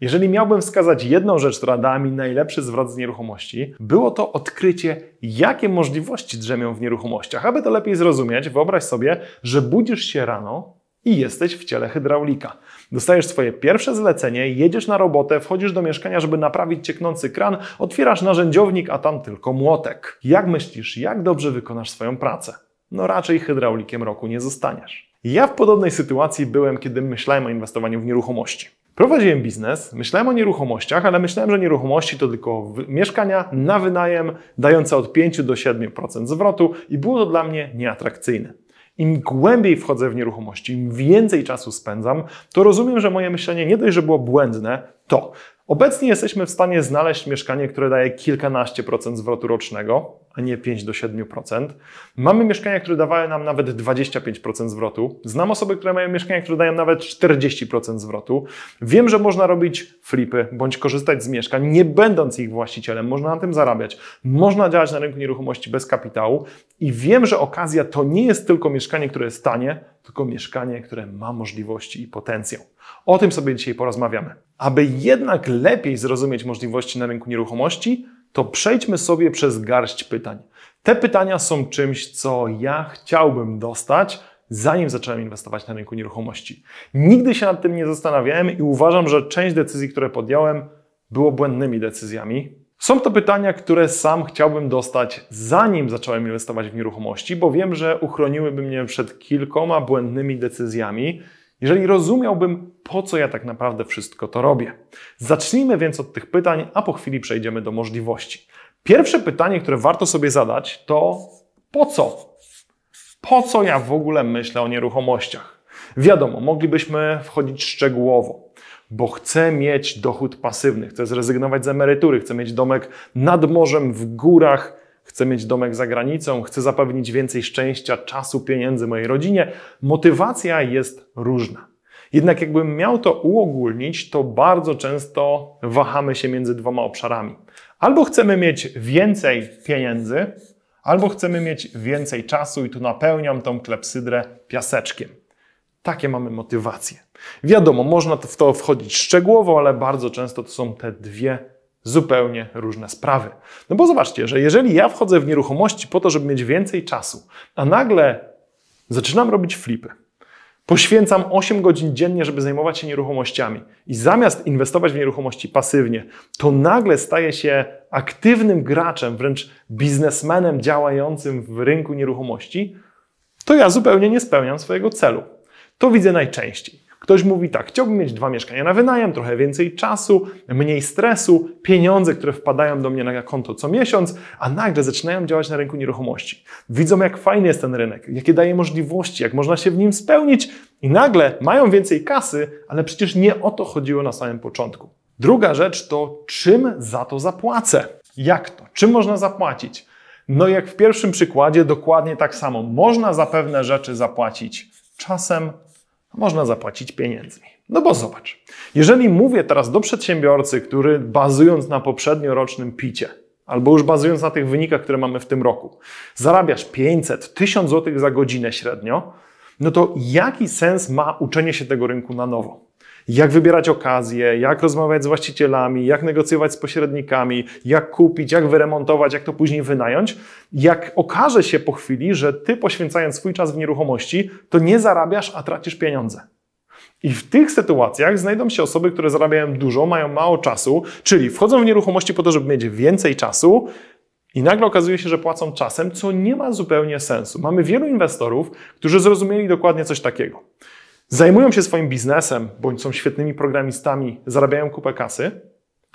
Jeżeli miałbym wskazać jedną rzecz, która dała mi najlepszy zwrot z nieruchomości, było to odkrycie, jakie możliwości drzemią w nieruchomościach. Aby to lepiej zrozumieć, wyobraź sobie, że budzisz się rano i jesteś w ciele hydraulika. Dostajesz swoje pierwsze zlecenie, jedziesz na robotę, wchodzisz do mieszkania, żeby naprawić cieknący kran, otwierasz narzędziownik, a tam tylko młotek. Jak myślisz, jak dobrze wykonasz swoją pracę? No raczej hydraulikiem roku nie zostaniesz. Ja w podobnej sytuacji byłem, kiedy myślałem o inwestowaniu w nieruchomości. Prowadziłem biznes, myślałem o nieruchomościach, ale myślałem, że nieruchomości to tylko mieszkania na wynajem, dające od 5 do 7% zwrotu i było to dla mnie nieatrakcyjne. Im głębiej wchodzę w nieruchomości, im więcej czasu spędzam, to rozumiem, że moje myślenie nie dość, że było błędne, to obecnie jesteśmy w stanie znaleźć mieszkanie, które daje kilkanaście procent zwrotu rocznego, a nie 5 do 7%. Mamy mieszkania, które dawały nam nawet 25% zwrotu. Znam osoby, które mają mieszkania, które dają nawet 40% zwrotu. Wiem, że można robić flipy bądź korzystać z mieszkań, nie będąc ich właścicielem. Można na tym zarabiać. Można działać na rynku nieruchomości bez kapitału i wiem, że okazja to nie jest tylko mieszkanie, które jest tanie, tylko mieszkanie, które ma możliwości i potencjał. O tym sobie dzisiaj porozmawiamy. Aby jednak lepiej zrozumieć możliwości na rynku nieruchomości, to przejdźmy sobie przez garść pytań. Te pytania są czymś, co ja chciałbym dostać, zanim zacząłem inwestować na rynku nieruchomości. Nigdy się nad tym nie zastanawiałem i uważam, że część decyzji, które podjąłem, było błędnymi decyzjami. Są to pytania, które sam chciałbym dostać, zanim zacząłem inwestować w nieruchomości, bo wiem, że uchroniłyby mnie przed kilkoma błędnymi decyzjami, jeżeli rozumiałbym, po co ja tak naprawdę wszystko to robię. Zacznijmy więc od tych pytań, a po chwili przejdziemy do możliwości. Pierwsze pytanie, które warto sobie zadać, to po co? Po co ja w ogóle myślę o nieruchomościach? Wiadomo, moglibyśmy wchodzić szczegółowo, bo chcę mieć dochód pasywny, chcę zrezygnować z emerytury, chcę mieć domek nad morzem, w górach, chcę mieć domek za granicą, chcę zapewnić więcej szczęścia, czasu, pieniędzy mojej rodzinie. Motywacja jest różna. Jednak jakbym miał to uogólnić, to bardzo często wahamy się między dwoma obszarami. Albo chcemy mieć więcej pieniędzy, albo chcemy mieć więcej czasu i tu napełniam tą klepsydrę piaseczkiem. Takie mamy motywacje. Wiadomo, można w to wchodzić szczegółowo, ale bardzo często to są te dwie zupełnie różne sprawy. No bo zobaczcie, że jeżeli ja wchodzę w nieruchomości po to, żeby mieć więcej czasu, a nagle zaczynam robić flipy, poświęcam 8 godzin dziennie, żeby zajmować się nieruchomościami i zamiast inwestować w nieruchomości pasywnie, to nagle staję się aktywnym graczem, wręcz biznesmenem działającym w rynku nieruchomości, to ja zupełnie nie spełniam swojego celu. To widzę najczęściej. Ktoś mówi tak, chciałbym mieć dwa mieszkania na wynajem, trochę więcej czasu, mniej stresu, pieniądze, które wpadają do mnie na konto co miesiąc, a nagle zaczynają działać na rynku nieruchomości. Widzą, jak fajny jest ten rynek, jakie daje możliwości, jak można się w nim spełnić i nagle mają więcej kasy, ale przecież nie o to chodziło na samym początku. Druga rzecz to, czym za to zapłacę? Jak to? Czym można zapłacić? No jak w pierwszym przykładzie, dokładnie tak samo. Można za pewne rzeczy zapłacić czasem, można zapłacić pieniędzmi. No bo zobacz, jeżeli mówię teraz do przedsiębiorcy, który bazując na poprzedniorocznym picie, albo już bazując na tych wynikach, które mamy w tym roku, zarabiasz 500, 1000 zł za godzinę średnio, no to jaki sens ma uczenie się tego rynku na nowo? Jak wybierać okazje, jak rozmawiać z właścicielami, jak negocjować z pośrednikami, jak kupić, jak wyremontować, jak to później wynająć. Jak okaże się po chwili, że ty poświęcając swój czas w nieruchomości, to nie zarabiasz, a tracisz pieniądze. I w tych sytuacjach znajdą się osoby, które zarabiają dużo, mają mało czasu, czyli wchodzą w nieruchomości po to, żeby mieć więcej czasu, i nagle okazuje się, że płacą czasem, co nie ma zupełnie sensu. Mamy wielu inwestorów, którzy zrozumieli dokładnie coś takiego zajmują się swoim biznesem, bądź są świetnymi programistami, zarabiają kupę kasy,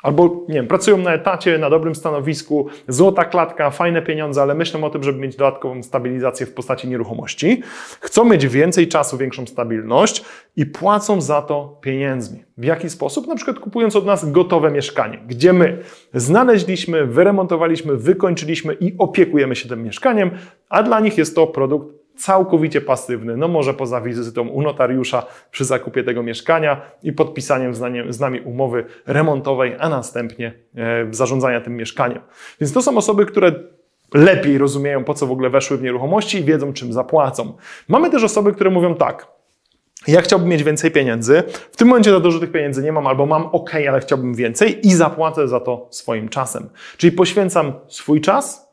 albo nie wiem, pracują na etacie, na dobrym stanowisku, złota klatka, fajne pieniądze, ale myślą o tym, żeby mieć dodatkową stabilizację w postaci nieruchomości, chcą mieć więcej czasu, większą stabilność i płacą za to pieniędzmi. W jaki sposób? Na przykład kupując od nas gotowe mieszkanie, gdzie my znaleźliśmy, wyremontowaliśmy, wykończyliśmy i opiekujemy się tym mieszkaniem, a dla nich jest to produkt całkowicie pasywny, no może poza wizytą u notariusza przy zakupie tego mieszkania i podpisaniem z nami umowy remontowej, a następnie e, zarządzania tym mieszkaniem. Więc to są osoby, które lepiej rozumieją, po co w ogóle weszły w nieruchomości i wiedzą, czym zapłacą. Mamy też osoby, które mówią tak, ja chciałbym mieć więcej pieniędzy. W tym momencie za dużo tych pieniędzy nie mam, albo mam ok, ale chciałbym więcej i zapłacę za to swoim czasem. Czyli poświęcam swój czas.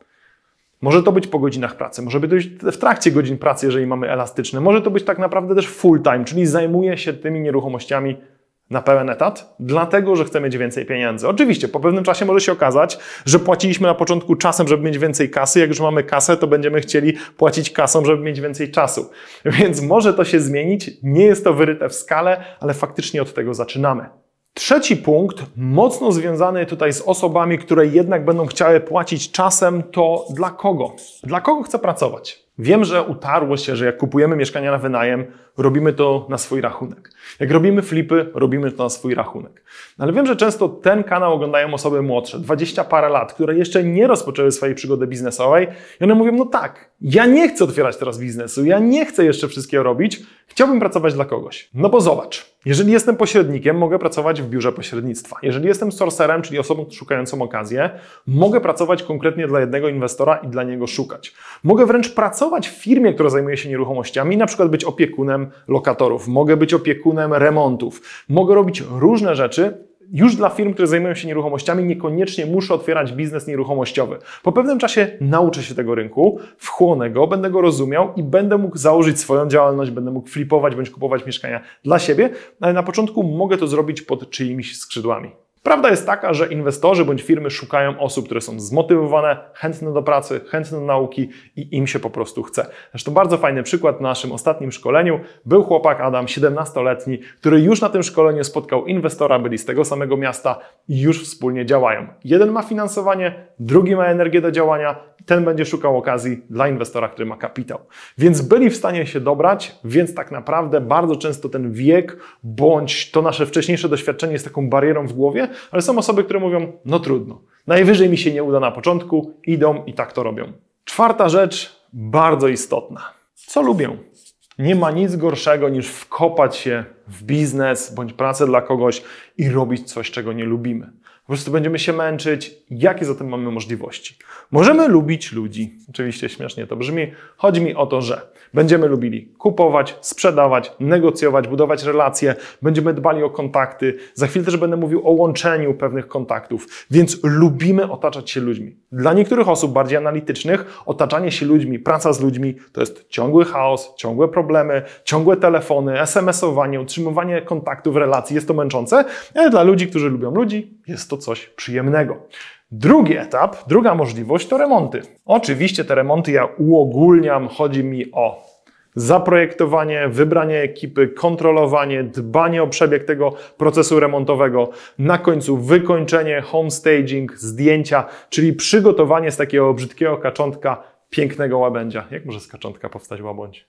Może to być po godzinach pracy, może być w trakcie godzin pracy, jeżeli mamy elastyczne. Może to być tak naprawdę też full time, czyli zajmuję się tymi nieruchomościami na pełen etat, dlatego że chcę mieć więcej pieniędzy. Oczywiście, po pewnym czasie może się okazać, że płaciliśmy na początku czasem, żeby mieć więcej kasy. Jak już mamy kasę, to będziemy chcieli płacić kasą, żeby mieć więcej czasu. Więc może to się zmienić. Nie jest to wyryte w skale, ale faktycznie od tego zaczynamy. Trzeci punkt, mocno związany tutaj z osobami, które jednak będą chciały płacić czasem, to dla kogo? Dla kogo chcę pracować? Wiem, że utarło się, że jak kupujemy mieszkania na wynajem, robimy to na swój rachunek. Jak robimy flipy, robimy to na swój rachunek. No ale wiem, że często ten kanał oglądają osoby młodsze, 20 parę lat, które jeszcze nie rozpoczęły swojej przygody biznesowej i one mówią, no tak, ja nie chcę otwierać teraz biznesu, ja nie chcę jeszcze wszystkiego robić, chciałbym pracować dla kogoś. No bo zobacz, jeżeli jestem pośrednikiem, mogę pracować w biurze pośrednictwa. Jeżeli jestem sorcerem, czyli osobą szukającą okazję, mogę pracować konkretnie dla jednego inwestora i dla niego szukać. Mogę wręcz pracować w firmie, która zajmuje się nieruchomościami, na przykład być opiekunem lokatorów, mogę być opiekunem remontów, mogę robić różne rzeczy, już dla firm, które zajmują się nieruchomościami, niekoniecznie muszę otwierać biznes nieruchomościowy. Po pewnym czasie nauczę się tego rynku, wchłonę go, będę go rozumiał i będę mógł założyć swoją działalność, będę mógł flipować bądź kupować mieszkania dla siebie, ale na początku mogę to zrobić pod czyimiś skrzydłami. Prawda jest taka, że inwestorzy bądź firmy szukają osób, które są zmotywowane, chętne do pracy, chętne do nauki i im się po prostu chce. Zresztą bardzo fajny przykład w naszym ostatnim szkoleniu był chłopak Adam, 17-letni, który już na tym szkoleniu spotkał inwestora, byli z tego samego miasta i już wspólnie działają. Jeden ma finansowanie, drugi ma energię do działania, ten będzie szukał okazji dla inwestora, który ma kapitał. Więc byli w stanie się dobrać, więc tak naprawdę bardzo często ten wiek bądź to nasze wcześniejsze doświadczenie jest taką barierą w głowie, ale są osoby, które mówią, no trudno, najwyżej mi się nie uda na początku, idą i tak to robią. Czwarta rzecz, bardzo istotna. Co lubią? Nie ma nic gorszego niż wkopać się w biznes bądź pracę dla kogoś i robić coś, czego nie lubimy. Po prostu będziemy się męczyć. Jakie zatem mamy możliwości? Możemy lubić ludzi. Oczywiście śmiesznie to brzmi. Chodzi mi o to, że będziemy lubili kupować, sprzedawać, negocjować, budować relacje, będziemy dbali o kontakty. Za chwilę też będę mówił o łączeniu pewnych kontaktów, więc lubimy otaczać się ludźmi. Dla niektórych osób bardziej analitycznych, otaczanie się ludźmi, praca z ludźmi to jest ciągły chaos, ciągłe problemy, ciągłe telefony, SMS-owanie, utrzymywanie kontaktów, relacji. Jest to męczące, ale dla ludzi, którzy lubią ludzi, jest to coś przyjemnego. Drugi etap, druga możliwość to remonty. Oczywiście te remonty ja uogólniam, chodzi mi o zaprojektowanie, wybranie ekipy, kontrolowanie, dbanie o przebieg tego procesu remontowego, na końcu wykończenie, homestaging, zdjęcia, czyli przygotowanie z takiego brzydkiego kaczątka pięknego łabędzia. Jak może z kaczątka powstać łabędź?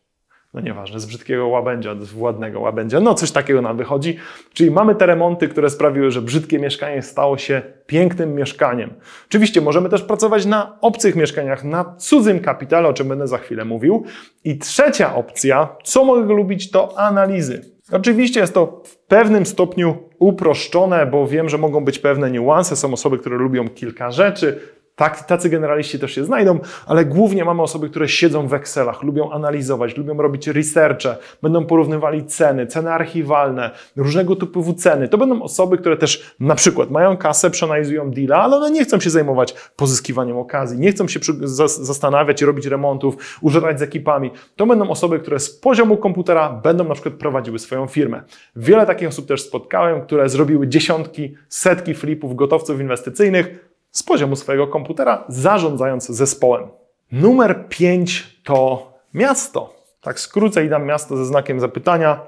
No nieważne, z brzydkiego łabędzia, z ładnego łabędzia, no coś takiego nam wychodzi. Czyli mamy te remonty, które sprawiły, że brzydkie mieszkanie stało się pięknym mieszkaniem. Oczywiście możemy też pracować na obcych mieszkaniach, na cudzym kapitale, o czym będę za chwilę mówił. I trzecia opcja, co mogę lubić, to analizy. Oczywiście jest to w pewnym stopniu uproszczone, bo wiem, że mogą być pewne niuanse. Są osoby, które lubią kilka rzeczy, tak, tacy generaliści też się znajdą, ale głównie mamy osoby, które siedzą w Excelach, lubią analizować, lubią robić researche, będą porównywali ceny, ceny archiwalne, różnego typu ceny. To będą osoby, które też na przykład mają kasę, przeanalizują deala, ale one nie chcą się zajmować pozyskiwaniem okazji, nie chcą się zastanawiać i robić remontów, używać z ekipami. To będą osoby, które z poziomu komputera będą na przykład prowadziły swoją firmę. Wiele takich osób też spotkałem, które zrobiły dziesiątki, setki flipów, gotowców inwestycyjnych, z poziomu swojego komputera, zarządzając zespołem. Numer 5 to miasto. Tak skrócę i dam miasto ze znakiem zapytania.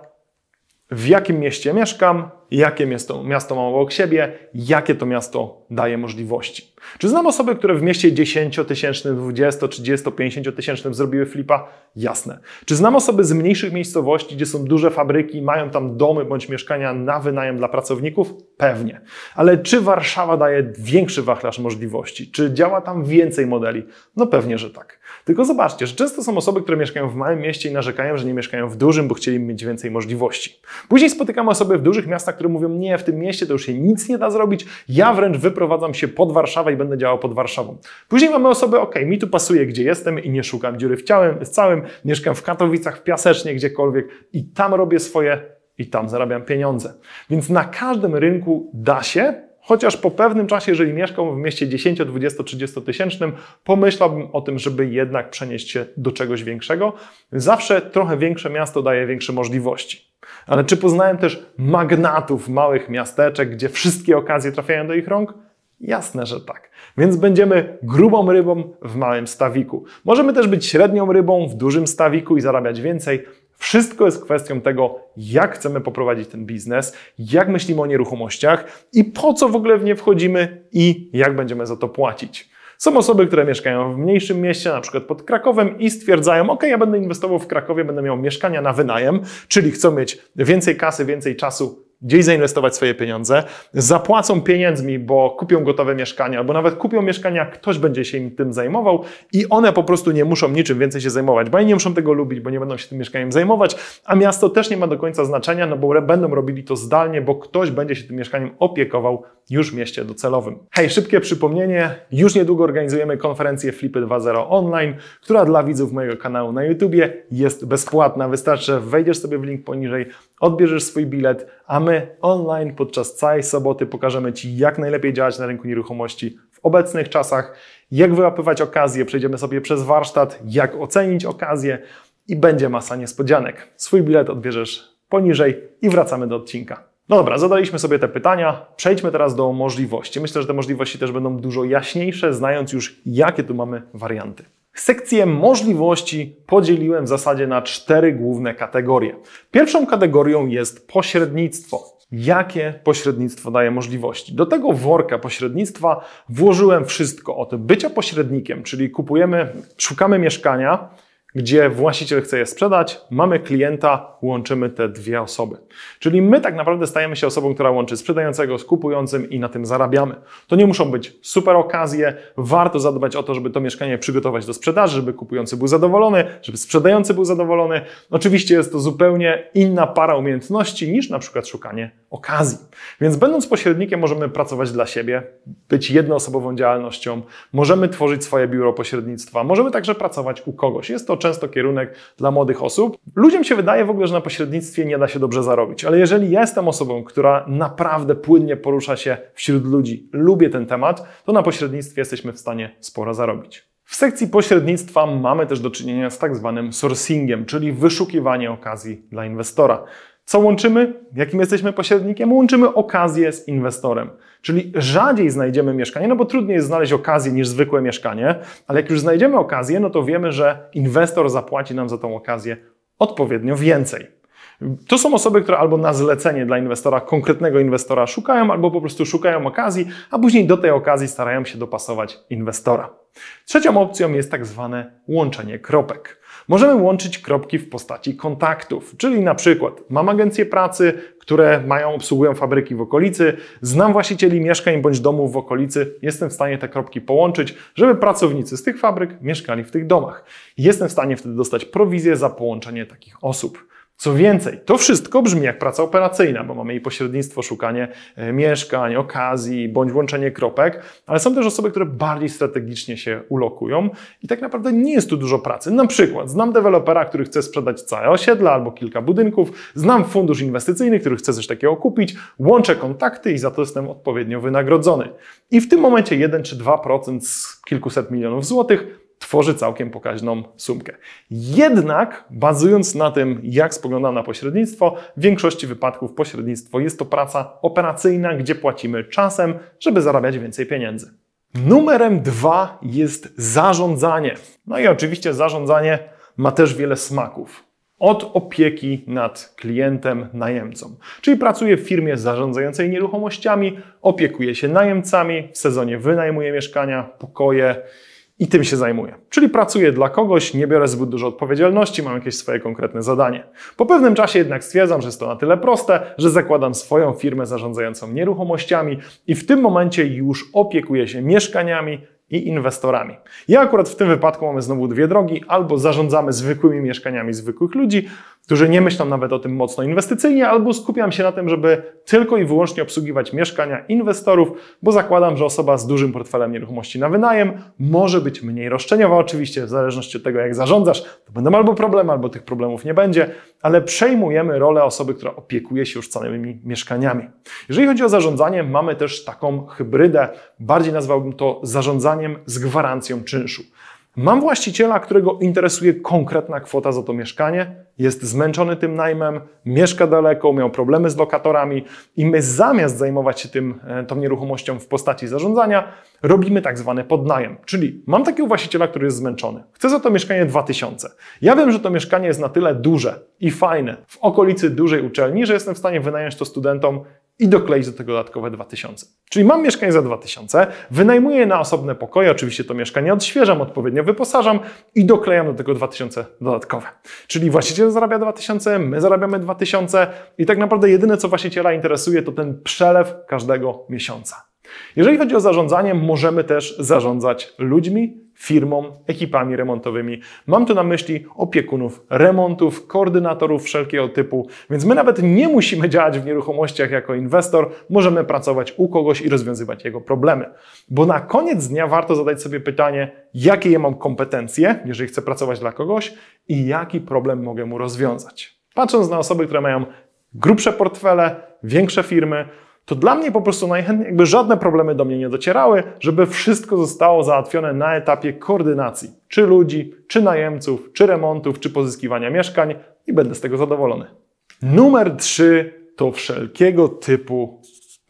W jakim mieście mieszkam? jakie miasto, miasto mam obok siebie, jakie to miasto daje możliwości. Czy znam osoby, które w mieście 10-tysięcznym, 20, 30, 50 tysięcznym zrobiły flipa? Jasne. Czy znam osoby z mniejszych miejscowości, gdzie są duże fabryki, mają tam domy bądź mieszkania na wynajem dla pracowników? Pewnie. Ale czy Warszawa daje większy wachlarz możliwości? Czy działa tam więcej modeli? No pewnie, że tak. Tylko zobaczcie, że często są osoby, które mieszkają w małym mieście i narzekają, że nie mieszkają w dużym, bo chcieli mieć więcej możliwości. Później spotykamy osoby w dużych miastach, które mówią, nie, w tym mieście to już się nic nie da zrobić, ja wręcz wyprowadzam się pod Warszawę i będę działał pod Warszawą. Później mamy osoby, ok, mi tu pasuje, gdzie jestem i nie szukam dziury w ciałem, z całym, mieszkam w Katowicach, w Piasecznie, gdziekolwiek i tam robię swoje i tam zarabiam pieniądze. Więc na każdym rynku da się, chociaż po pewnym czasie, jeżeli mieszkam w mieście 10, 20, 30 tysięcznym, pomyślałbym o tym, żeby jednak przenieść się do czegoś większego. Zawsze trochę większe miasto daje większe możliwości. Ale czy poznałem też magnatów małych miasteczek, gdzie wszystkie okazje trafiają do ich rąk? Jasne, że tak. Więc będziemy grubą rybą w małym stawiku. Możemy też być średnią rybą w dużym stawiku i zarabiać więcej. Wszystko jest kwestią tego, jak chcemy poprowadzić ten biznes, jak myślimy o nieruchomościach i po co w ogóle w nie wchodzimy i jak będziemy za to płacić. Są osoby, które mieszkają w mniejszym mieście, na przykład pod Krakowem i stwierdzają, ok, ja będę inwestował w Krakowie, będę miał mieszkania na wynajem, czyli chcą mieć więcej kasy, więcej czasu gdzieś zainwestować swoje pieniądze, zapłacą pieniędzmi, bo kupią gotowe mieszkania, albo nawet kupią mieszkania, ktoś będzie się im tym zajmował i one po prostu nie muszą niczym więcej się zajmować, bo oni nie muszą tego lubić, bo nie będą się tym mieszkaniem zajmować, a miasto też nie ma do końca znaczenia, no bo będą robili to zdalnie, bo ktoś będzie się tym mieszkaniem opiekował już w mieście docelowym. Hej, szybkie przypomnienie, już niedługo organizujemy konferencję Flipy 2.0 online, która dla widzów mojego kanału na YouTubie jest bezpłatna. Wystarczy, że wejdziesz sobie w link poniżej, odbierzesz swój bilet, a my online podczas całej soboty pokażemy Ci, jak najlepiej działać na rynku nieruchomości w obecnych czasach, jak wyłapywać okazje, przejdziemy sobie przez warsztat, jak ocenić okazję i będzie masa niespodzianek. Swój bilet odbierzesz poniżej i wracamy do odcinka. No dobra, zadaliśmy sobie te pytania. Przejdźmy teraz do możliwości. Myślę, że te możliwości też będą dużo jaśniejsze, znając już, jakie tu mamy warianty. Sekcję możliwości podzieliłem w zasadzie na cztery główne kategorie. Pierwszą kategorią jest pośrednictwo. Jakie pośrednictwo daje możliwości? Do tego worka pośrednictwa włożyłem wszystko od bycia pośrednikiem, czyli kupujemy, szukamy mieszkania, gdzie właściciel chce je sprzedać, mamy klienta, łączymy te dwie osoby. Czyli my tak naprawdę stajemy się osobą, która łączy sprzedającego z kupującym i na tym zarabiamy. To nie muszą być super okazje, warto zadbać o to, żeby to mieszkanie przygotować do sprzedaży, żeby kupujący był zadowolony, żeby sprzedający był zadowolony. Oczywiście jest to zupełnie inna para umiejętności niż na przykład szukanie okazji. Więc będąc pośrednikiem możemy pracować dla siebie, być jednoosobową działalnością, możemy tworzyć swoje biuro pośrednictwa, możemy także pracować u kogoś. Jest to często kierunek dla młodych osób. Ludziom się wydaje w ogóle, że na pośrednictwie nie da się dobrze zarobić, ale jeżeli jestem osobą, która naprawdę płynnie porusza się wśród ludzi, lubię ten temat, to na pośrednictwie jesteśmy w stanie sporo zarobić. W sekcji pośrednictwa mamy też do czynienia z tak zwanym sourcingiem, czyli wyszukiwanie okazji dla inwestora. Co łączymy? Jakim jesteśmy pośrednikiem? Łączymy okazję z inwestorem. Czyli rzadziej znajdziemy mieszkanie, no bo trudniej jest znaleźć okazję niż zwykłe mieszkanie, ale jak już znajdziemy okazję, no to wiemy, że inwestor zapłaci nam za tą okazję odpowiednio więcej. To są osoby, które albo na zlecenie dla inwestora, konkretnego inwestora szukają, albo po prostu szukają okazji, a później do tej okazji starają się dopasować inwestora. Trzecią opcją jest tak zwane łączenie kropek. Możemy łączyć kropki w postaci kontaktów, czyli na przykład mam agencję pracy, które mają, obsługują fabryki w okolicy, znam właścicieli mieszkań bądź domów w okolicy, jestem w stanie te kropki połączyć, żeby pracownicy z tych fabryk mieszkali w tych domach. Jestem w stanie wtedy dostać prowizję za połączenie takich osób. Co więcej, to wszystko brzmi jak praca operacyjna, bo mamy i pośrednictwo, szukanie e, mieszkań, okazji, bądź łączenie kropek, ale są też osoby, które bardziej strategicznie się ulokują i tak naprawdę nie jest tu dużo pracy. Na przykład znam dewelopera, który chce sprzedać całe osiedle albo kilka budynków, znam fundusz inwestycyjny, który chce coś takiego kupić, łączę kontakty i za to jestem odpowiednio wynagrodzony. I w tym momencie 1 czy 2% z kilkuset milionów złotych tworzy całkiem pokaźną sumkę. Jednak, bazując na tym, jak spoglądam na pośrednictwo, w większości wypadków pośrednictwo jest to praca operacyjna, gdzie płacimy czasem, żeby zarabiać więcej pieniędzy. Numerem dwa jest zarządzanie. No i oczywiście zarządzanie ma też wiele smaków. Od opieki nad klientem, najemcą. Czyli pracuję w firmie zarządzającej nieruchomościami, opiekuję się najemcami, w sezonie wynajmuję mieszkania, pokoje, i tym się zajmuję. Czyli pracuję dla kogoś, nie biorę zbyt dużo odpowiedzialności, mam jakieś swoje konkretne zadanie. Po pewnym czasie jednak stwierdzam, że jest to na tyle proste, że zakładam swoją firmę zarządzającą nieruchomościami i w tym momencie już opiekuję się mieszkaniami, i inwestorami. Ja akurat w tym wypadku mamy znowu dwie drogi, albo zarządzamy zwykłymi mieszkaniami zwykłych ludzi, którzy nie myślą nawet o tym mocno inwestycyjnie, albo skupiam się na tym, żeby tylko i wyłącznie obsługiwać mieszkania inwestorów, bo zakładam, że osoba z dużym portfelem nieruchomości na wynajem może być mniej roszczeniowa, oczywiście w zależności od tego, jak zarządzasz, to będą albo problemy, albo tych problemów nie będzie, ale przejmujemy rolę osoby, która opiekuje się już całymi mieszkaniami. Jeżeli chodzi o zarządzanie, mamy też taką hybrydę, bardziej nazwałbym to zarządzaniem z gwarancją czynszu. Mam właściciela, którego interesuje konkretna kwota za to mieszkanie, jest zmęczony tym najmem, mieszka daleko, miał problemy z lokatorami i my zamiast zajmować się tym, e, tą nieruchomością w postaci zarządzania, robimy tak zwany podnajem. Czyli mam takiego właściciela, który jest zmęczony. Chce za to mieszkanie 2000. Ja wiem, że to mieszkanie jest na tyle duże i fajne w okolicy dużej uczelni, że jestem w stanie wynająć to studentom i dokleić do tego dodatkowe 2000. Czyli mam mieszkanie za 2000, wynajmuję na osobne pokoje, oczywiście to mieszkanie odświeżam, odpowiednio wyposażam i doklejam do tego 2000 dodatkowe. Czyli właściciel zarabia 2000, my zarabiamy 2000 i tak naprawdę jedyne, co właściciela interesuje, to ten przelew każdego miesiąca. Jeżeli chodzi o zarządzanie, możemy też zarządzać ludźmi, firmom, ekipami remontowymi. Mam tu na myśli opiekunów remontów, koordynatorów wszelkiego typu, więc my nawet nie musimy działać w nieruchomościach jako inwestor, możemy pracować u kogoś i rozwiązywać jego problemy. Bo na koniec dnia warto zadać sobie pytanie, jakie ja mam kompetencje, jeżeli chcę pracować dla kogoś i jaki problem mogę mu rozwiązać. Patrząc na osoby, które mają grubsze portfele, większe firmy, to dla mnie po prostu najchętniej jakby żadne problemy do mnie nie docierały, żeby wszystko zostało załatwione na etapie koordynacji, czy ludzi, czy najemców, czy remontów, czy pozyskiwania mieszkań i będę z tego zadowolony. Numer 3 to wszelkiego typu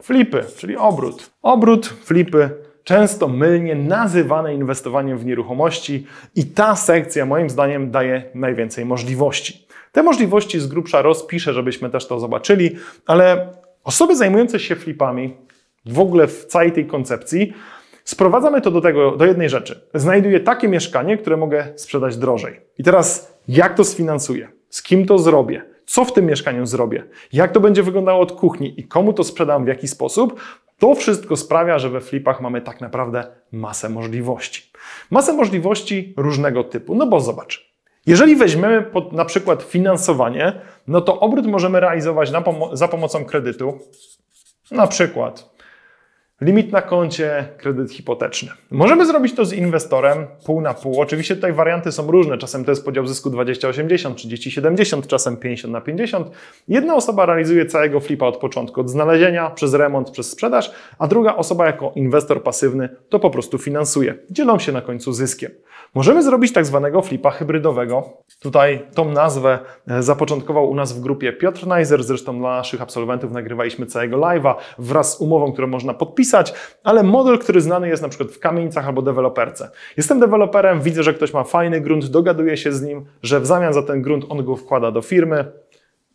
flipy, czyli obrót. Obrót, flipy, często mylnie nazywane inwestowaniem w nieruchomości i ta sekcja moim zdaniem daje najwięcej możliwości. Te możliwości z grubsza rozpiszę, żebyśmy też to zobaczyli, ale Osoby zajmujące się flipami, w ogóle w całej tej koncepcji, sprowadzamy to do tego, do jednej rzeczy. Znajduję takie mieszkanie, które mogę sprzedać drożej. I teraz jak to sfinansuję? Z kim to zrobię? Co w tym mieszkaniu zrobię? Jak to będzie wyglądało od kuchni i komu to sprzedam w jaki sposób? To wszystko sprawia, że we flipach mamy tak naprawdę masę możliwości. Masę możliwości różnego typu. No bo zobacz, jeżeli weźmiemy pod, na przykład finansowanie, no to obrót możemy realizować pomo za pomocą kredytu, na przykład Limit na koncie, kredyt hipoteczny. Możemy zrobić to z inwestorem pół na pół. Oczywiście tutaj warianty są różne. Czasem to jest podział zysku 20-80, 30-70, czasem 50 na 50. Jedna osoba realizuje całego flipa od początku, od znalezienia, przez remont, przez sprzedaż, a druga osoba jako inwestor pasywny to po prostu finansuje. Dzielą się na końcu zyskiem. Możemy zrobić tak zwanego flipa hybrydowego. Tutaj tą nazwę e, zapoczątkował u nas w grupie Piotr Najzer, zresztą dla naszych absolwentów nagrywaliśmy całego live'a wraz z umową, którą można podpisać wpisać, ale model, który znany jest na przykład w kamienicach albo deweloperce. Jestem deweloperem, widzę, że ktoś ma fajny grunt, dogaduję się z nim, że w zamian za ten grunt on go wkłada do firmy,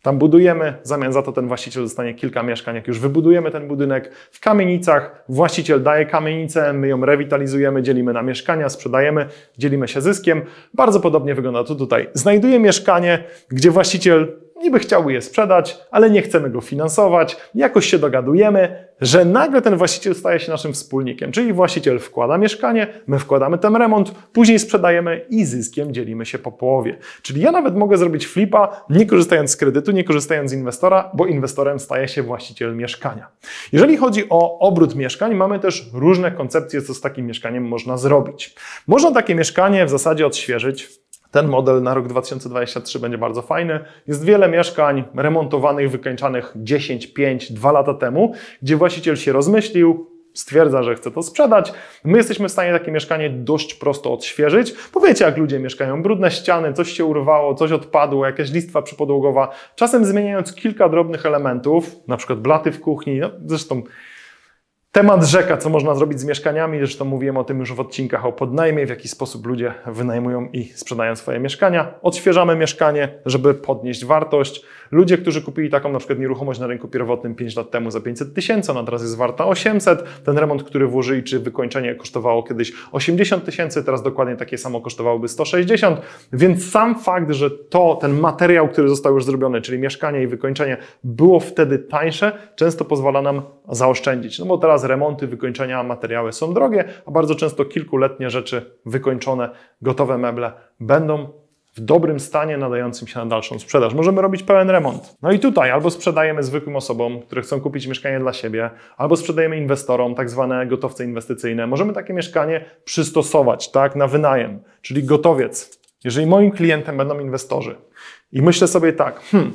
tam budujemy, w zamian za to ten właściciel dostanie kilka mieszkań. Jak już wybudujemy ten budynek w kamienicach, właściciel daje kamienicę, my ją rewitalizujemy, dzielimy na mieszkania, sprzedajemy, dzielimy się zyskiem. Bardzo podobnie wygląda to tutaj. Znajduję mieszkanie, gdzie właściciel niby chciałby je sprzedać, ale nie chcemy go finansować, jakoś się dogadujemy, że nagle ten właściciel staje się naszym wspólnikiem, czyli właściciel wkłada mieszkanie, my wkładamy ten remont, później sprzedajemy i zyskiem dzielimy się po połowie. Czyli ja nawet mogę zrobić flipa, nie korzystając z kredytu, nie korzystając z inwestora, bo inwestorem staje się właściciel mieszkania. Jeżeli chodzi o obrót mieszkań, mamy też różne koncepcje, co z takim mieszkaniem można zrobić. Można takie mieszkanie w zasadzie odświeżyć, ten model na rok 2023 będzie bardzo fajny. Jest wiele mieszkań remontowanych, wykańczanych 10, 5, 2 lata temu, gdzie właściciel się rozmyślił, stwierdza, że chce to sprzedać. My jesteśmy w stanie takie mieszkanie dość prosto odświeżyć. Powiecie, jak ludzie mieszkają. Brudne ściany, coś się urwało, coś odpadło, jakaś listwa przypodłogowa. Czasem zmieniając kilka drobnych elementów, na przykład blaty w kuchni, no, zresztą Temat rzeka, co można zrobić z mieszkaniami, zresztą mówiłem o tym już w odcinkach o podnajmie, w jaki sposób ludzie wynajmują i sprzedają swoje mieszkania. Odświeżamy mieszkanie, żeby podnieść wartość. Ludzie, którzy kupili taką na przykład nieruchomość na rynku pierwotnym 5 lat temu za 500 tysięcy, ona teraz jest warta 800. Ten remont, który włożyli, czy wykończenie kosztowało kiedyś 80 tysięcy, teraz dokładnie takie samo kosztowałoby 160. Więc sam fakt, że to, ten materiał, który został już zrobiony, czyli mieszkanie i wykończenie, było wtedy tańsze, często pozwala nam zaoszczędzić. No bo teraz remonty, wykończenia, materiały są drogie, a bardzo często kilkuletnie rzeczy wykończone, gotowe meble będą w dobrym stanie, nadającym się na dalszą sprzedaż. Możemy robić pełen remont. No i tutaj albo sprzedajemy zwykłym osobom, które chcą kupić mieszkanie dla siebie, albo sprzedajemy inwestorom, tak zwane gotowce inwestycyjne. Możemy takie mieszkanie przystosować, tak, na wynajem, czyli gotowiec. Jeżeli moim klientem będą inwestorzy i myślę sobie tak, hmm,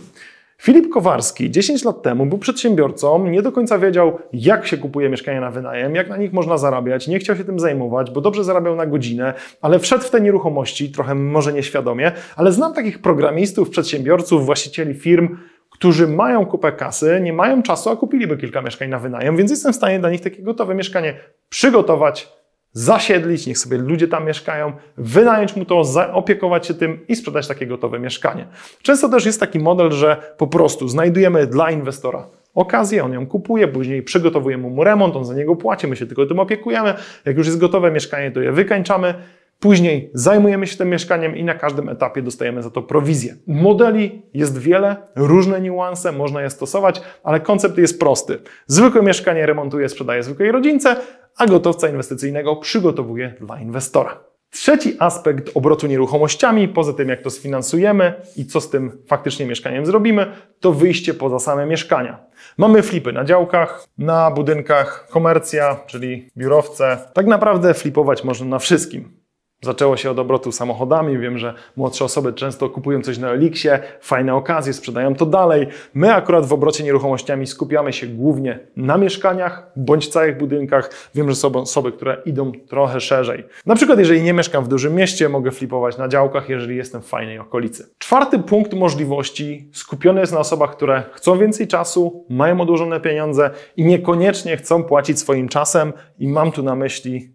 Filip Kowarski 10 lat temu był przedsiębiorcą, nie do końca wiedział, jak się kupuje mieszkania na wynajem, jak na nich można zarabiać, nie chciał się tym zajmować, bo dobrze zarabiał na godzinę, ale wszedł w te nieruchomości, trochę może nieświadomie, ale znam takich programistów, przedsiębiorców, właścicieli firm, którzy mają kupę kasy, nie mają czasu, a kupiliby kilka mieszkań na wynajem, więc jestem w stanie dla nich takie gotowe mieszkanie przygotować, zasiedlić, niech sobie ludzie tam mieszkają, wynająć mu to, zaopiekować się tym i sprzedać takie gotowe mieszkanie. Często też jest taki model, że po prostu znajdujemy dla inwestora okazję, on ją kupuje, później przygotowujemy mu remont, on za niego płaci, my się tylko tym opiekujemy. Jak już jest gotowe mieszkanie, to je wykańczamy. Później zajmujemy się tym mieszkaniem i na każdym etapie dostajemy za to prowizję. Modeli jest wiele, różne niuanse, można je stosować, ale koncept jest prosty. Zwykłe mieszkanie remontuje, sprzedaje zwykłej rodzince, a gotowca inwestycyjnego przygotowuje dla inwestora. Trzeci aspekt obrotu nieruchomościami, poza tym jak to sfinansujemy i co z tym faktycznie mieszkaniem zrobimy, to wyjście poza same mieszkania. Mamy flipy na działkach, na budynkach, komercja, czyli biurowce. Tak naprawdę flipować można na wszystkim. Zaczęło się od obrotu samochodami. Wiem, że młodsze osoby często kupują coś na Elixie, fajne okazje, sprzedają to dalej. My akurat w obrocie nieruchomościami skupiamy się głównie na mieszkaniach bądź całych budynkach. Wiem, że są osoby, które idą trochę szerzej. Na przykład, jeżeli nie mieszkam w dużym mieście, mogę flipować na działkach, jeżeli jestem w fajnej okolicy. Czwarty punkt możliwości skupiony jest na osobach, które chcą więcej czasu, mają odłożone pieniądze i niekoniecznie chcą płacić swoim czasem, i mam tu na myśli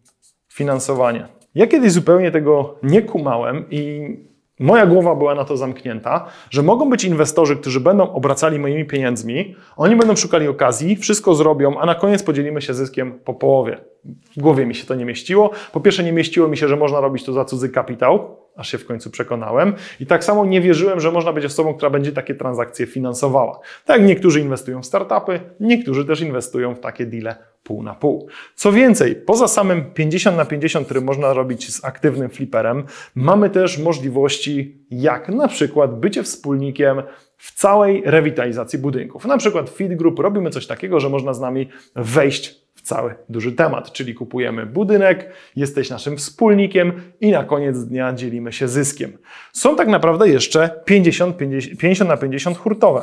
finansowanie. Ja kiedyś zupełnie tego nie kumałem i moja głowa była na to zamknięta, że mogą być inwestorzy, którzy będą obracali moimi pieniędzmi, oni będą szukali okazji, wszystko zrobią, a na koniec podzielimy się zyskiem po połowie. W głowie mi się to nie mieściło. Po pierwsze, nie mieściło mi się, że można robić to za cudzy kapitał, aż się w końcu przekonałem. I tak samo nie wierzyłem, że można być osobą, która będzie takie transakcje finansowała. Tak jak niektórzy inwestują w startupy, niektórzy też inwestują w takie deale pół na pół. Co więcej, poza samym 50 na 50, który można robić z aktywnym fliperem, mamy też możliwości, jak na przykład bycie wspólnikiem w całej rewitalizacji budynków. Na przykład w Feed Group robimy coś takiego, że można z nami wejść w cały duży temat, czyli kupujemy budynek, jesteś naszym wspólnikiem i na koniec dnia dzielimy się zyskiem. Są tak naprawdę jeszcze 50, 50, 50 na 50 hurtowe.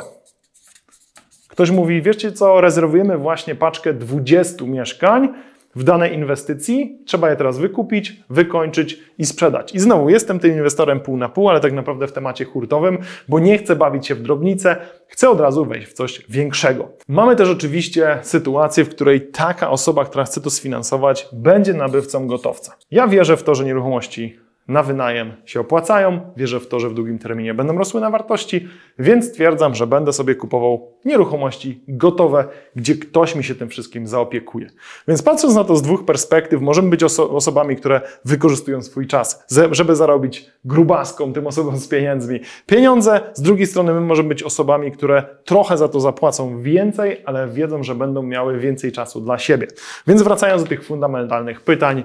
Ktoś mówi, wiecie co, rezerwujemy właśnie paczkę 20 mieszkań w danej inwestycji, trzeba je teraz wykupić, wykończyć i sprzedać. I znowu jestem tym inwestorem pół na pół, ale tak naprawdę w temacie hurtowym, bo nie chcę bawić się w drobnice, chcę od razu wejść w coś większego. Mamy też oczywiście sytuację, w której taka osoba, która chce to sfinansować, będzie nabywcą gotowca. Ja wierzę w to, że nieruchomości na wynajem się opłacają. Wierzę w to, że w długim terminie będą rosły na wartości, więc stwierdzam, że będę sobie kupował nieruchomości gotowe, gdzie ktoś mi się tym wszystkim zaopiekuje. Więc patrząc na to z dwóch perspektyw, możemy być oso osobami, które wykorzystują swój czas, żeby zarobić grubaską tym osobom z pieniędzmi pieniądze. Z drugiej strony, my możemy być osobami, które trochę za to zapłacą więcej, ale wiedzą, że będą miały więcej czasu dla siebie. Więc wracając do tych fundamentalnych pytań,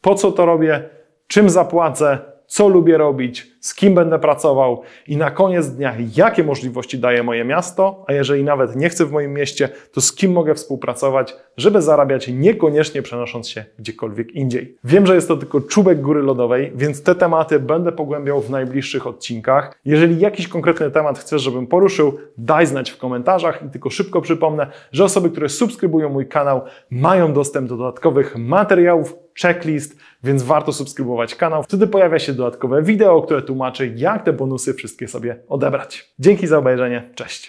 po co to robię? Czym zapłacę, co lubię robić, z kim będę pracował i na koniec dnia, jakie możliwości daje moje miasto, a jeżeli nawet nie chcę w moim mieście, to z kim mogę współpracować, żeby zarabiać niekoniecznie przenosząc się gdziekolwiek indziej. Wiem, że jest to tylko czubek góry lodowej, więc te tematy będę pogłębiał w najbliższych odcinkach. Jeżeli jakiś konkretny temat chcesz, żebym poruszył, daj znać w komentarzach i tylko szybko przypomnę, że osoby, które subskrybują mój kanał, mają dostęp do dodatkowych materiałów, checklist, więc warto subskrybować kanał. Wtedy pojawia się dodatkowe wideo, które tłumaczy, jak te bonusy wszystkie sobie odebrać. Dzięki za obejrzenie. Cześć!